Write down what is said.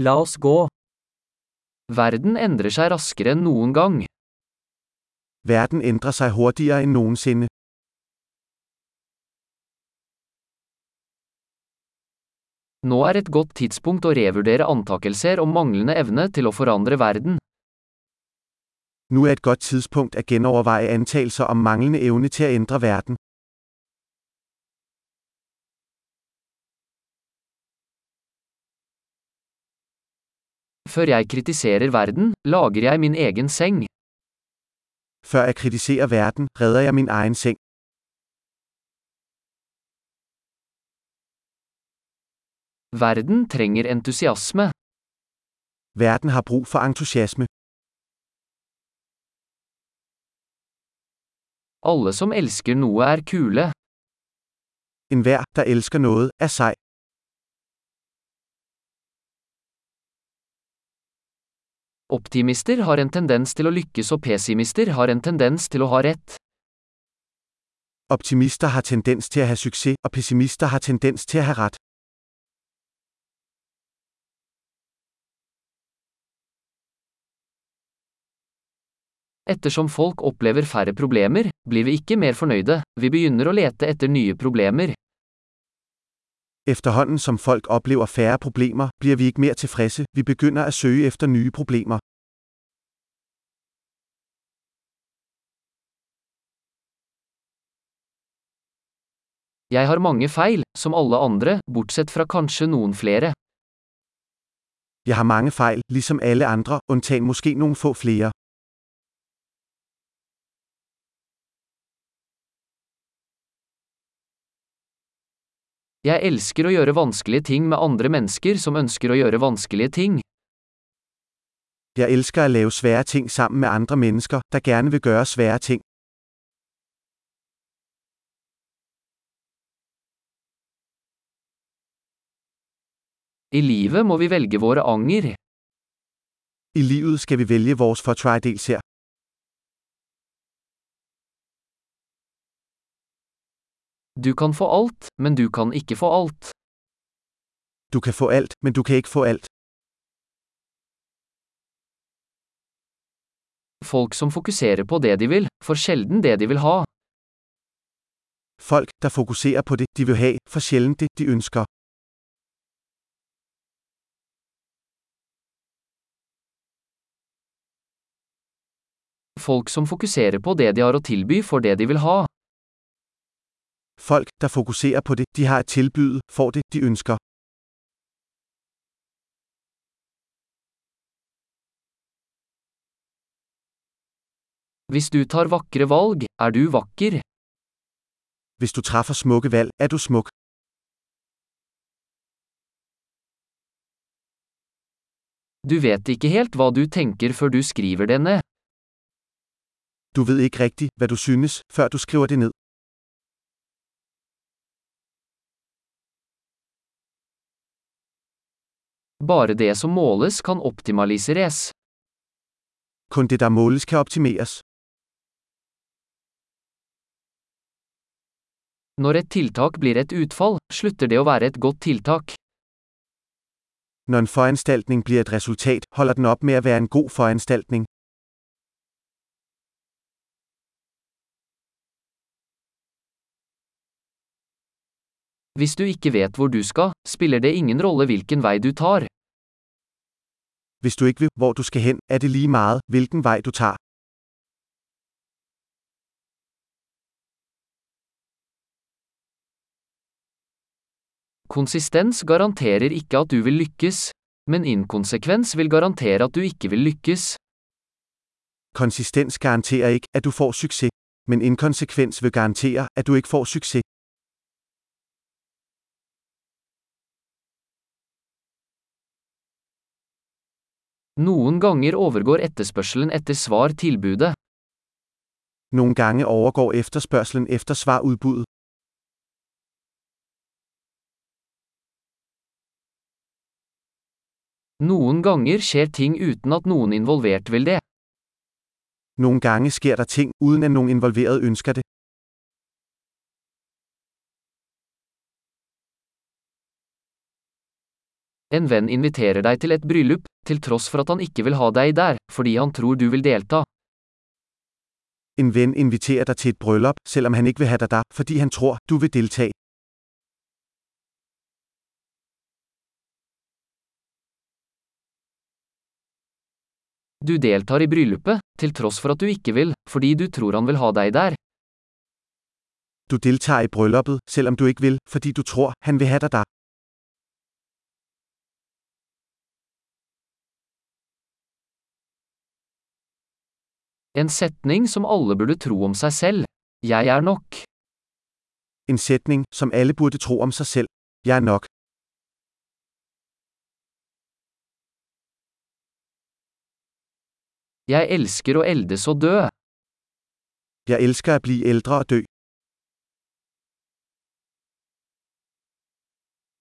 La oss gå. Verden endrer seg raskere enn noen gang. Verden endrer seg hurtigere enn noensinne. Nå er et godt tidspunkt å revurdere antakelser om manglende evne til å forandre verden. Nå er et godt tidspunkt at genoverveie antagelser om manglende evne til å endre verden. Før jeg kritiserer verden, lager jeg min egen seng. Før jeg kritiserer verden, redder jeg min egen seng. Verden trenger entusiasme. Verden har brug for entusiasme. Alle som elsker noe er kule. En hver, der elsker noe, er sej. Optimister har en tendens til å lykkes og pessimister har en tendens til å ha rett. Optimister har tendens til å ha suksess, og pessimister har tendens til å ha rett. Ettersom folk opplever færre problemer, blir vi ikke mer fornøyde, vi begynner å lete etter nye problemer. Efterhånden som folk oplever færre problemer, blir vi ikke mer tilfredse, vi begynner å søge efter nye problemer. Jeg har mange feil, som alle andre, bortsett fra kanskje noen flere. Jeg har mange feil, ligesom alle andre, undtagen måske noen få flere. Jeg elsker å gjøre vanskelige ting med andre mennesker som ønsker å gjøre vanskelige ting. Jeg elsker å lave svære ting sammen med andre mennesker, der gerne vil gjøre svære ting. I livet må vi velge våre anger. I livet skal vi velge vår vores fortrædelser. Du kan få alt, men du kan ikke få alt. Du kan få alt, men du kan ikke få alt. Folk som fokuserer på det de vil, får sjelden det de vil ha. Folk, der fokuserer på det, de vil ha, får sjelden det, de ønsker. Folk som fokuserer på det de har å tilby, får det de vil ha. Folk, der fokuserer på det, de har at tilbyde, får det, de ønsker. Hvis du tar vakre valg, er du vakker. Hvis du treffer smukke valg, er du smuk. Du vet ikke helt hva du tenker før du skriver det ned. Du vet ikke riktig hva du synes, før du skriver det ned. Bare det som måles kan optimaliseres. Kun det, der måles, kan optimeres. Når et tiltak blir et utfall, slutter det å være et godt tiltak. Når en foranstaltning blir et resultat, holder den opp med å være en god foranstaltning. Hvis du ikke vet hvor du skal, spiller det ingen rolle hvilken vei du tar. Hvis du ikke ved, hvor du skal hen, er det lige meget, hvilken vej du tager. Konsistens garanterer ikke at du vil lykkes, men inkonsekvens vil garantere at du ikke vil lykkes. Konsistens garanterer ikke, at du får suksess, men inkonsekvens vil garantere, at du ikke får succes. Noen ganger overgår etterspørselen etter svar tilbudet. Nogle gange overgår efterspørgselen efter svar udbuddet. Noen ganger skjer ting uten at noen involvert vil det. Nogle gange sker der ting, uden at nogen involveret ønsker det. En venn inviterer deg til et bryllup, til tross for at han ikke vil ha deg der, fordi han tror du vil delta. En venn inviterer deg til et bryllup, selv om han ikke vil ha deg der, fordi han tror, du vil deltage. Du deltar i bryllupet, til tross for at du ikke vil, fordi du tror han vil ha deg der. Du deltager i brylluppet, selvom du ikke vil, fordi du tror, han vil ha deg der. En setning som alle burde tro om seg selv. Jeg er nok. En setning som alle burde tro om seg selv. Jeg er nok. Jeg elsker å eldes og dø. Jeg elsker å bli eldre og dø.